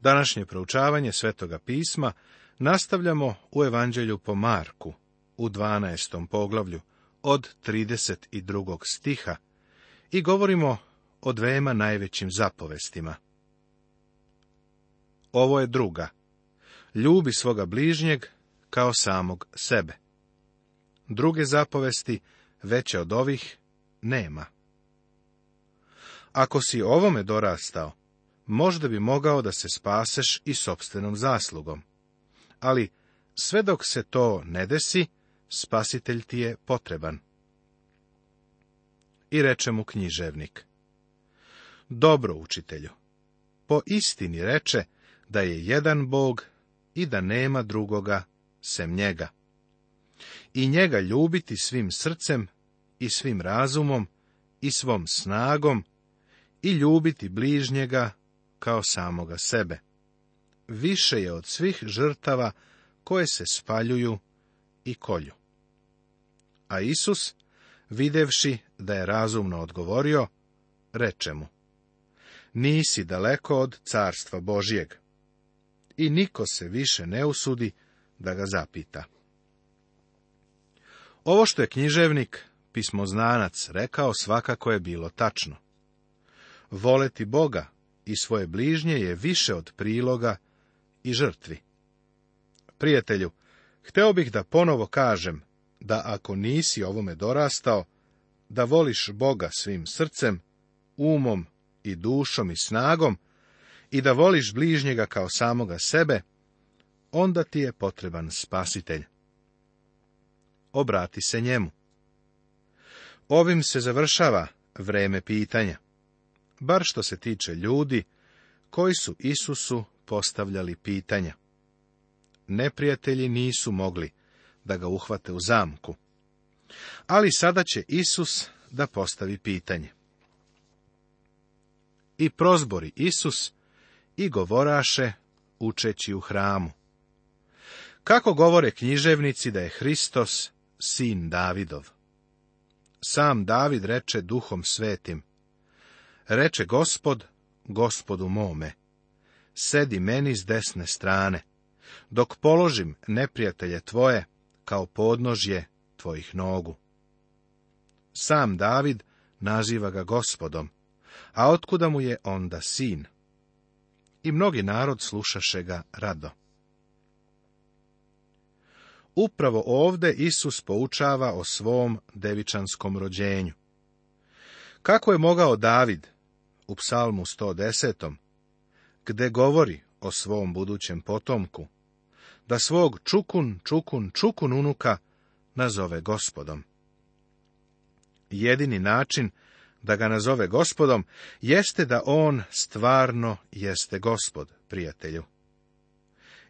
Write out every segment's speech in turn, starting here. Današnje proučavanje Svetoga pisma nastavljamo u Evanđelju po Marku u 12. poglavlju od 32. stiha i govorimo o dvema najvećim zapovestima. Ovo je druga. Ljubi svoga bližnjeg kao samog sebe. Druge zapovesti, veće od ovih, nema. Ako si ovome dorastao, možda bi mogao da se spaseš i sobstvenom zaslugom. Ali, sve dok se to ne desi, spasitelj ti je potreban. I reče mu književnik. Dobro, učitelju. Po istini reče da je jedan Bog i da nema drugoga sem njega. I njega ljubiti svim srcem i svim razumom i svom snagom i ljubiti bližnjega kao samoga sebe. Više je od svih žrtava koje se spaljuju i kolju. A Isus, videvši da je razumno odgovorio, reče mu, nisi daleko od carstva Božijeg. I niko se više ne usudi da ga zapita. Ovo što je književnik, pismoznanac, rekao svakako je bilo tačno. Voleti Boga i svoje bližnje je više od priloga i žrtvi. Prijatelju, hteo bih da ponovo kažem da ako nisi ovome dorastao, da voliš Boga svim srcem, umom i dušom i snagom i da voliš bližnjega kao samoga sebe, onda ti je potreban spasitelj. Obrati se njemu. Ovim se završava vreme pitanja bar što se tiče ljudi koji su Isusu postavljali pitanja. Neprijatelji nisu mogli da ga uhvate u zamku. Ali sada će Isus da postavi pitanje. I prozbori Isus i govoraše učeći u hramu. Kako govore književnici da je Hristos sin Davidov? Sam David reče duhom svetim, Reče gospod, gospodu mome, sedi meni s desne strane, dok položim neprijatelje tvoje kao podnožje tvojih nogu. Sam David naziva ga gospodom, a otkuda mu je onda sin? I mnogi narod slušaše ga rado. Upravo ovde Isus poučava o svom devičanskom rođenju. Kako je mogao David, u psalmu 110. gde govori o svom budućem potomku, da svog čukun, čukun, čukun unuka nazove gospodom. Jedini način da ga nazove gospodom jeste da on stvarno jeste gospod, prijatelju.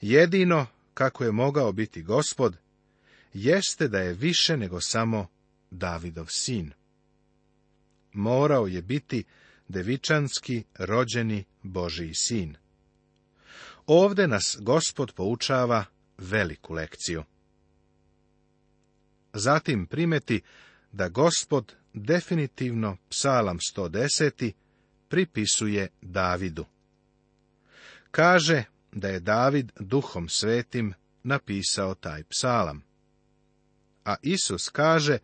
Jedino kako je mogao biti gospod, jeste da je više nego samo Davidov sin. Morao je biti devičanski rođeni Božiji sin. Ovde nas gospod poučava veliku lekciju. Zatim primeti da gospod definitivno psalam 110. pripisuje Davidu. Kaže da je David duhom svetim napisao taj psalam. A Isus kaže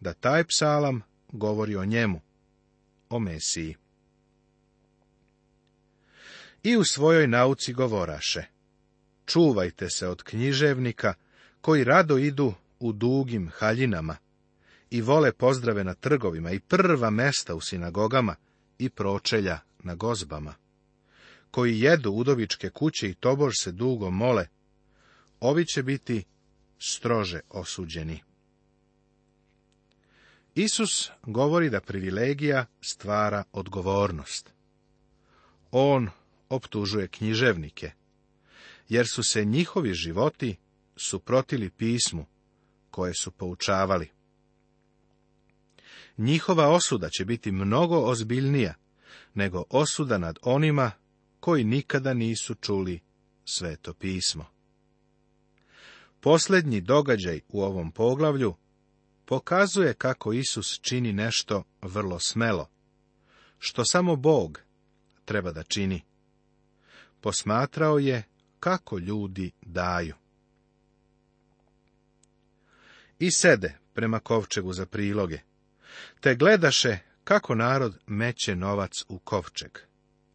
da taj psalam govori o njemu, o Mesiji i u svojoj nauci govoraše. Čuvajte se od književnika, koji rado idu u dugim haljinama i vole pozdrave na trgovima i prva mesta u sinagogama i pročelja na gozbama, koji jedu udovičke kuće i tobož se dugo mole, ovi će biti strože osuđeni. Isus govori da privilegija stvara odgovornost. On optužuje književnike, jer su se njihovi životi suprotili pismu koje su poučavali. Njihova osuda će biti mnogo ozbiljnija nego osuda nad onima koji nikada nisu čuli sveto pismo. Posljednji događaj u ovom poglavlju pokazuje kako Isus čini nešto vrlo smelo, što samo Bog treba da čini posmatrao je kako ljudi daju. I sede prema kovčegu za priloge, te gledaše kako narod meće novac u kovčeg,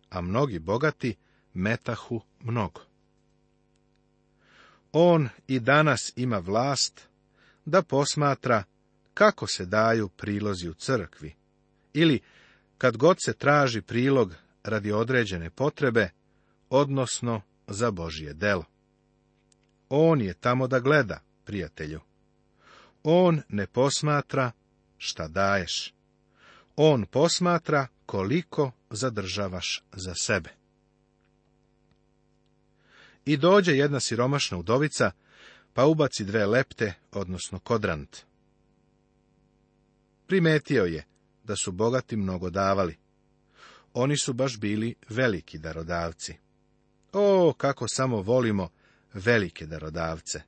a mnogi bogati metahu mnogo. On i danas ima vlast da posmatra kako se daju prilozi u crkvi, ili kad god se traži prilog radi određene potrebe, odnosno za Božje delo. On je tamo da gleda, prijatelju. On ne posmatra šta daješ. On posmatra koliko zadržavaš za sebe. I dođe jedna siromašna udovica, pa ubaci dve lepte, odnosno kodrant. Primetio je da su bogati mnogo davali. Oni su baš bili veliki darodavci. O, kako samo volimo velike darodavce!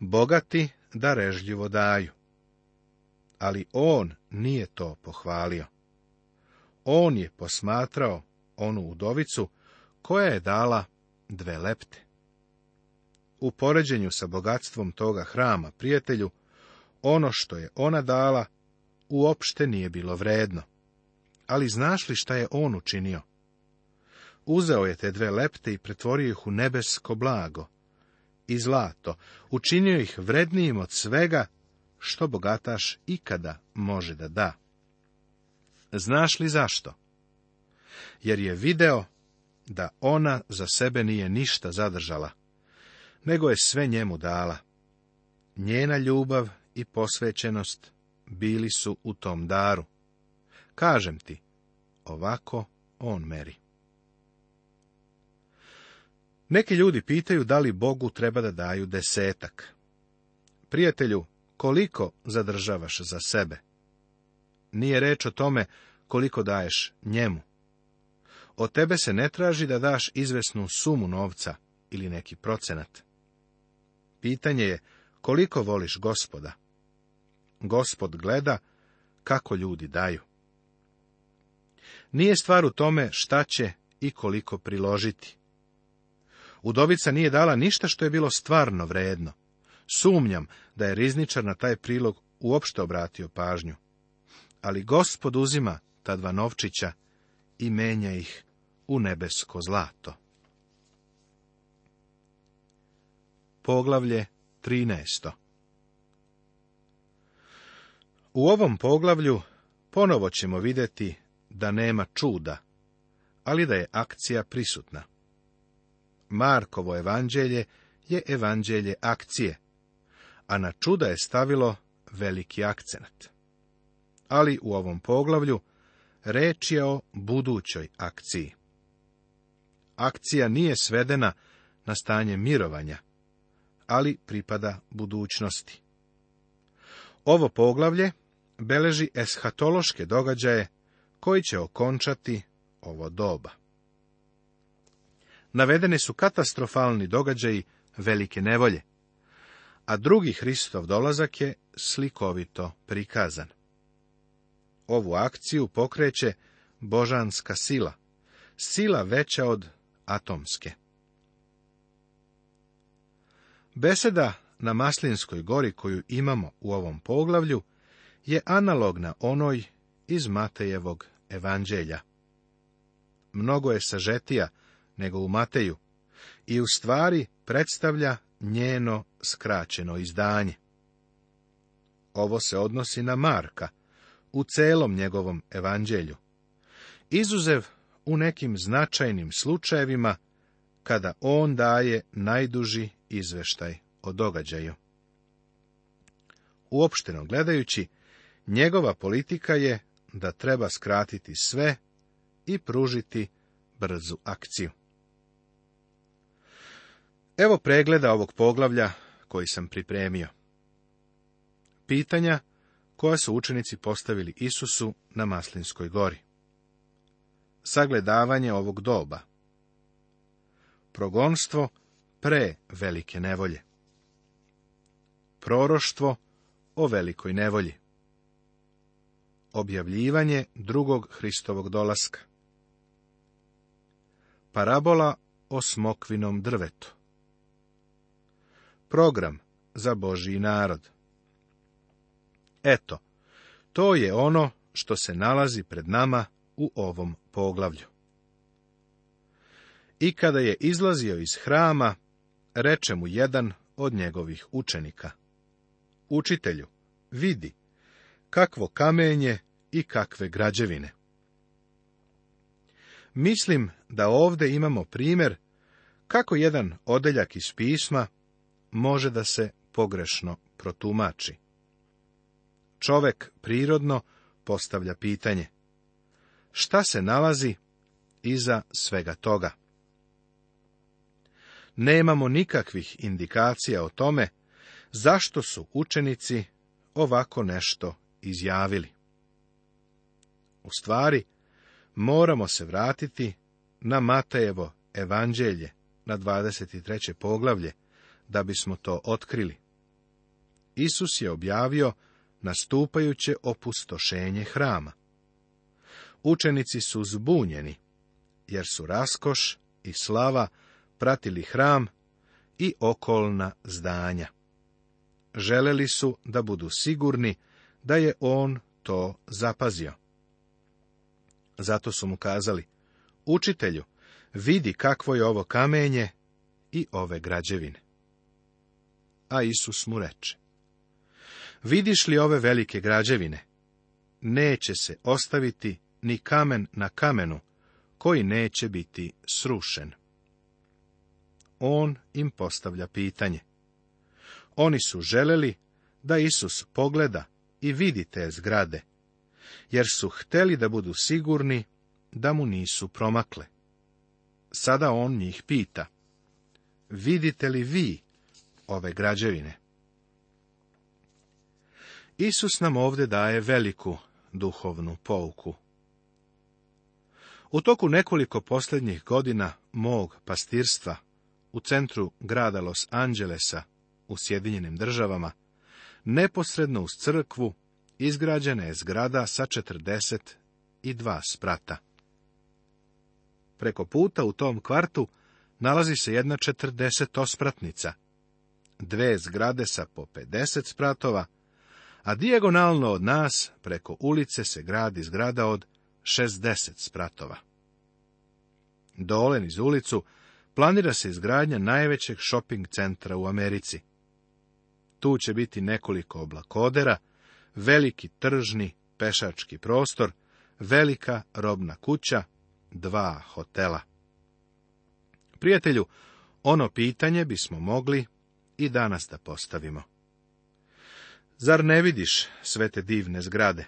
Bogati da režljivo daju. Ali on nije to pohvalio. On je posmatrao onu udovicu koja je dala dve lepte. U poređenju sa bogatstvom toga hrama, prijatelju, ono što je ona dala uopšte nije bilo vredno. Ali znaš li šta je on učinio? Uzeo je te dve lepte i pretvorio ih u nebesko blago i zlato, učinio ih vrednijim od svega što bogataš ikada može da da. Znaš li zašto? Jer je video da ona za sebe nije ništa zadržala, nego je sve njemu dala. Njena ljubav i posvećenost bili su u tom daru. Kažem ti, ovako on meri. Neki ljudi pitaju da li Bogu treba da daju desetak. Prijatelju, koliko zadržavaš za sebe? Nije reč o tome koliko daješ njemu. Od tebe se ne traži da daš izvesnu sumu novca ili neki procenat. Pitanje je koliko voliš gospoda. Gospod gleda kako ljudi daju. Nije stvar u tome šta će i koliko priložiti. Udovica nije dala ništa što je bilo stvarno vredno. Sumnjam da je rizničar na taj prilog uopšte obratio pažnju. Ali gospod uzima ta dva novčića i menja ih u nebesko zlato. Poglavlje 13. U ovom poglavlju ponovo ćemo vidjeti da nema čuda, ali da je akcija prisutna. Markovo evanđelje je evanđelje akcije, a na čuda je stavilo veliki akcenat. Ali u ovom poglavlju reč je o budućoj akciji. Akcija nije svedena na stanje mirovanja, ali pripada budućnosti. Ovo poglavlje beleži eshatološke događaje koji će okončati ovo doba navedeni su katastrofalni događaji velike nevolje. A drugi Hristov dolazak je slikovito prikazan. Ovu akciju pokreće božanska sila, sila veća od atomske. Beseda na Maslinskoj gori koju imamo u ovom poglavlju je analogna onoj iz Matejevog evanđelja. Mnogo je sažetija nego u Mateju i u stvari predstavlja njeno skraćeno izdanje. Ovo se odnosi na Marka u celom njegovom evanđelju. Izuzev u nekim značajnim slučajevima kada on daje najduži izveštaj o događaju. Uopšteno gledajući, njegova politika je da treba skratiti sve i pružiti brzu akciju. Evo pregleda ovog poglavlja koji sam pripremio. Pitanja koja su učenici postavili Isusu na Maslinskoj gori. Sagledavanje ovog doba. Progonstvo pre velike nevolje. Proroštvo o velikoj nevolji. Objavljivanje drugog Hristovog dolaska. Parabola o smokvinom drvetu program za božji narod. Eto, to je ono što se nalazi pred nama u ovom poglavlju. I kada je izlazio iz hrama, reče mu jedan od njegovih učenika. Učitelju, vidi, kakvo kamenje i kakve građevine. Mislim da ovdje imamo primjer kako jedan odeljak iz pisma može da se pogrešno protumači. Čovek prirodno postavlja pitanje. Šta se nalazi iza svega toga? Nemamo nikakvih indikacija o tome zašto su učenici ovako nešto izjavili. U stvari, moramo se vratiti na Matejevo evanđelje na 23. poglavlje, da bismo to otkrili. Isus je objavio nastupajuće opustošenje hrama. Učenici su zbunjeni, jer su raskoš i slava pratili hram i okolna zdanja. Želeli su da budu sigurni da je on to zapazio. Zato su mu kazali, učitelju, vidi kakvo je ovo kamenje i ove građevine a Isus mu reče. Vidiš li ove velike građevine? Neće se ostaviti ni kamen na kamenu, koji neće biti srušen. On im postavlja pitanje. Oni su želeli da Isus pogleda i vidi te zgrade, jer su hteli da budu sigurni da mu nisu promakle. Sada on njih pita, vidite li vi ove građevine. Isus nam ovdje daje veliku duhovnu pouku. U toku nekoliko posljednjih godina mog pastirstva u centru grada Los Angelesa u Sjedinjenim državama, neposredno uz crkvu izgrađena je zgrada sa 42 sprata. Preko puta u tom kvartu nalazi se jedna četrdeset ospratnica dve zgrade sa po 50 spratova, a dijagonalno od nas preko ulice se gradi zgrada od 60 spratova. Dolen iz ulicu planira se izgradnja najvećeg shopping centra u Americi. Tu će biti nekoliko oblakodera, veliki tržni pešački prostor, velika robna kuća, dva hotela. Prijatelju, ono pitanje bismo mogli i danas da postavimo. Zar ne vidiš sve te divne zgrade?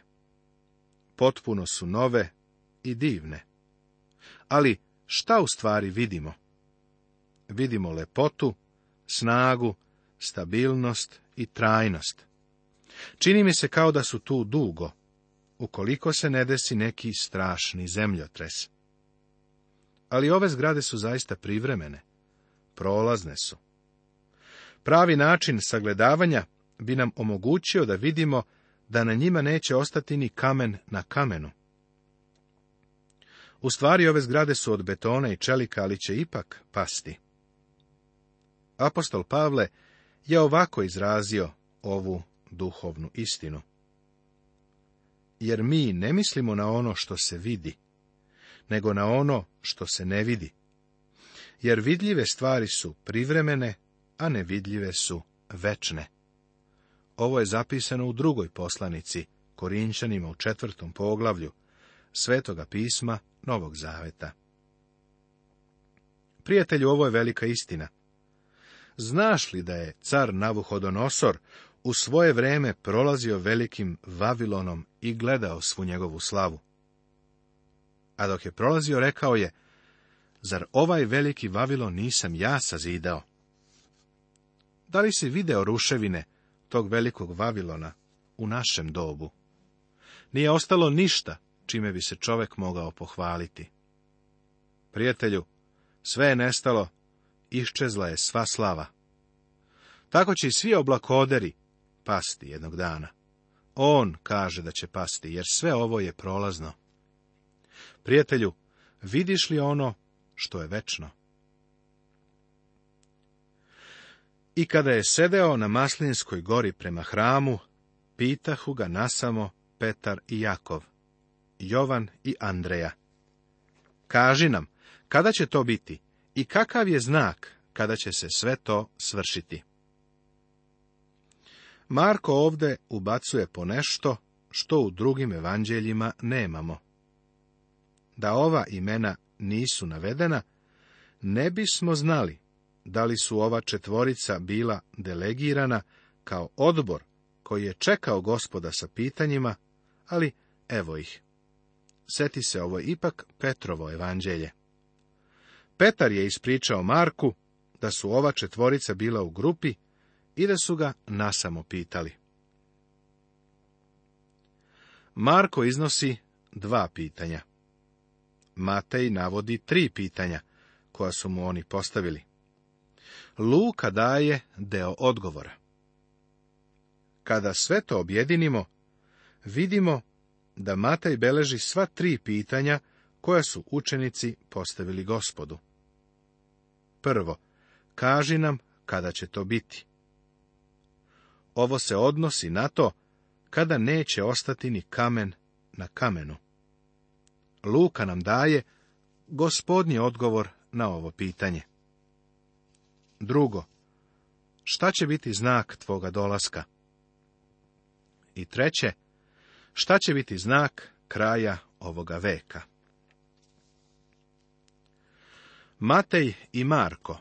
Potpuno su nove i divne. Ali šta u stvari vidimo? Vidimo lepotu, snagu, stabilnost i trajnost. Čini mi se kao da su tu dugo, ukoliko se ne desi neki strašni zemljotres. Ali ove zgrade su zaista privremene, prolazne su. Pravi način sagledavanja bi nam omogućio da vidimo da na njima neće ostati ni kamen na kamenu. U stvari ove zgrade su od betona i čelika, ali će ipak pasti. Apostol Pavle je ovako izrazio ovu duhovnu istinu. Jer mi ne mislimo na ono što se vidi, nego na ono što se ne vidi. Jer vidljive stvari su privremene, a nevidljive su večne. Ovo je zapisano u drugoj poslanici, Korinčanima u četvrtom poglavlju, Svetoga pisma Novog Zaveta. Prijatelju, ovo je velika istina. Znaš li da je car Navuhodonosor u svoje vreme prolazio velikim Vavilonom i gledao svu njegovu slavu? A dok je prolazio, rekao je, zar ovaj veliki Vavilon nisam ja sazidao? Da li si video ruševine tog velikog Vavilona u našem dobu? Nije ostalo ništa čime bi se čovek mogao pohvaliti. Prijatelju, sve je nestalo, iščezla je sva slava. Tako će i svi oblakoderi pasti jednog dana. On kaže da će pasti, jer sve ovo je prolazno. Prijatelju, vidiš li ono što je večno? I kada je sedeo na Maslinskoj gori prema hramu, pitahu ga nasamo Petar i Jakov, Jovan i Andreja. Kaži nam, kada će to biti i kakav je znak kada će se sve to svršiti? Marko ovde ubacuje ponešto što u drugim evanđeljima nemamo. Da ova imena nisu navedena, ne bismo znali da li su ova četvorica bila delegirana kao odbor koji je čekao gospoda sa pitanjima, ali evo ih. Seti se ovo ipak Petrovo evanđelje. Petar je ispričao Marku da su ova četvorica bila u grupi i da su ga nasamo pitali. Marko iznosi dva pitanja. Matej navodi tri pitanja koja su mu oni postavili. Luka daje deo odgovora. Kada sve to objedinimo, vidimo da Mataj beleži sva tri pitanja koja su učenici postavili gospodu. Prvo, kaži nam kada će to biti. Ovo se odnosi na to kada neće ostati ni kamen na kamenu. Luka nam daje gospodnji odgovor na ovo pitanje. Drugo, šta će biti znak tvoga dolaska? I treće, šta će biti znak kraja ovoga veka? Matej i Marko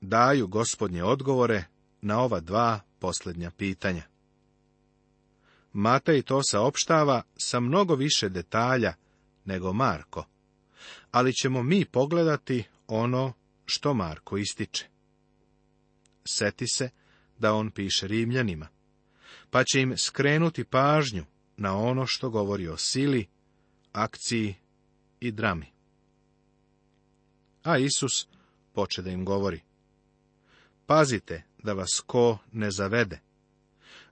daju gospodnje odgovore na ova dva posljednja pitanja. Matej to saopštava sa mnogo više detalja nego Marko, ali ćemo mi pogledati ono što Marko ističe seti se da on piše Rimljanima, pa će im skrenuti pažnju na ono što govori o sili, akciji i drami. A Isus poče da im govori. Pazite da vas ko ne zavede.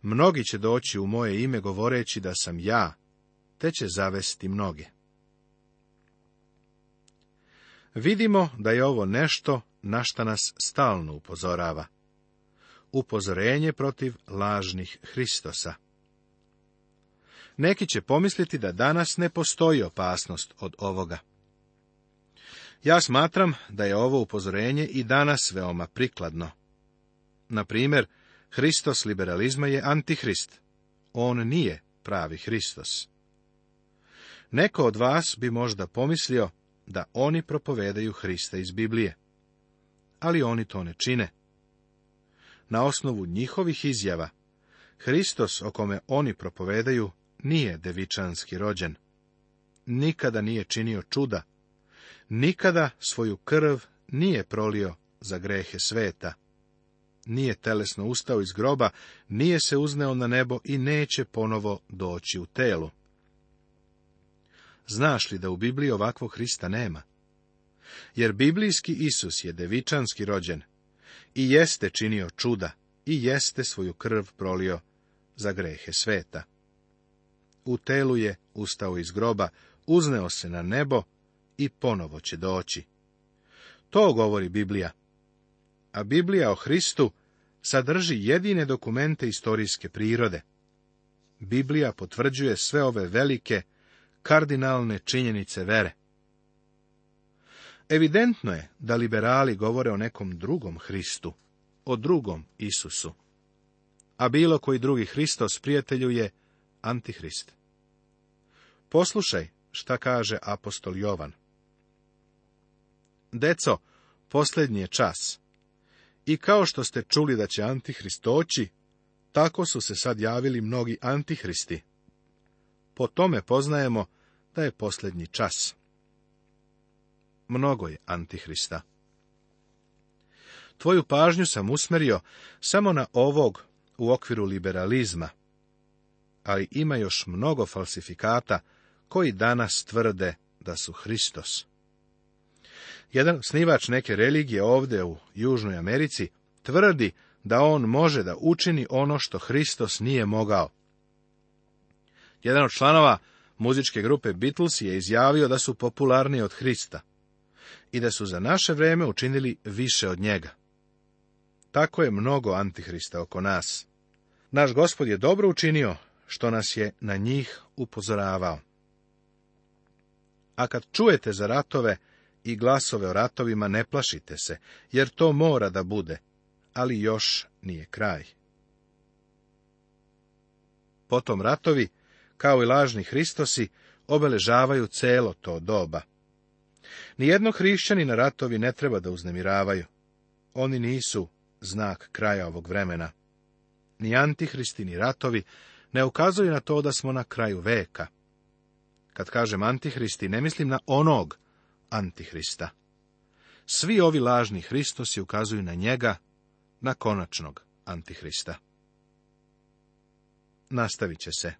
Mnogi će doći u moje ime govoreći da sam ja, te će zavesti mnoge. Vidimo da je ovo nešto na šta nas stalno upozorava upozorenje protiv lažnih Hristosa. Neki će pomisliti da danas ne postoji opasnost od ovoga. Ja smatram da je ovo upozorenje i danas veoma prikladno. Na primjer, Hristos liberalizma je antihrist. On nije pravi Hristos. Neko od vas bi možda pomislio da oni propovedaju Hrista iz Biblije. Ali oni to ne čine na osnovu njihovih izjava, Hristos o kome oni propovedaju nije devičanski rođen. Nikada nije činio čuda, nikada svoju krv nije prolio za grehe sveta. Nije telesno ustao iz groba, nije se uzneo na nebo i neće ponovo doći u telu. Znaš li da u Bibliji ovakvog Hrista nema? Jer biblijski Isus je devičanski rođen, i jeste činio čuda i jeste svoju krv prolio za grehe sveta. U telu je ustao iz groba, uzneo se na nebo i ponovo će doći. To govori Biblija. A Biblija o Hristu sadrži jedine dokumente istorijske prirode. Biblija potvrđuje sve ove velike, kardinalne činjenice vere. Evidentno je da liberali govore o nekom drugom Hristu, o drugom Isusu. A bilo koji drugi Hristos prijatelju je antihrist. Poslušaj šta kaže apostol Jovan. Deco, posljednji je čas. I kao što ste čuli da će antihrist oći, tako su se sad javili mnogi antihristi. Po tome poznajemo da je posljednji čas mnogo je antihrista. Tvoju pažnju sam usmerio samo na ovog u okviru liberalizma, ali ima još mnogo falsifikata koji danas tvrde da su Hristos. Jedan snivač neke religije ovdje u Južnoj Americi tvrdi da on može da učini ono što Hristos nije mogao. Jedan od članova muzičke grupe Beatles je izjavio da su popularniji od Hrista i da su za naše vrijeme učinili više od njega. Tako je mnogo antihrista oko nas. Naš gospod je dobro učinio što nas je na njih upozoravao. A kad čujete za ratove i glasove o ratovima, ne plašite se, jer to mora da bude, ali još nije kraj. Potom ratovi, kao i lažni Hristosi, obeležavaju celo to doba hrišćani na ratovi ne treba da uznemiravaju. Oni nisu znak kraja ovog vremena. Ni antihristi, ni ratovi ne ukazuju na to da smo na kraju veka. Kad kažem antihristi, ne mislim na onog antihrista. Svi ovi lažni hristosi ukazuju na njega, na konačnog antihrista. Nastavit će se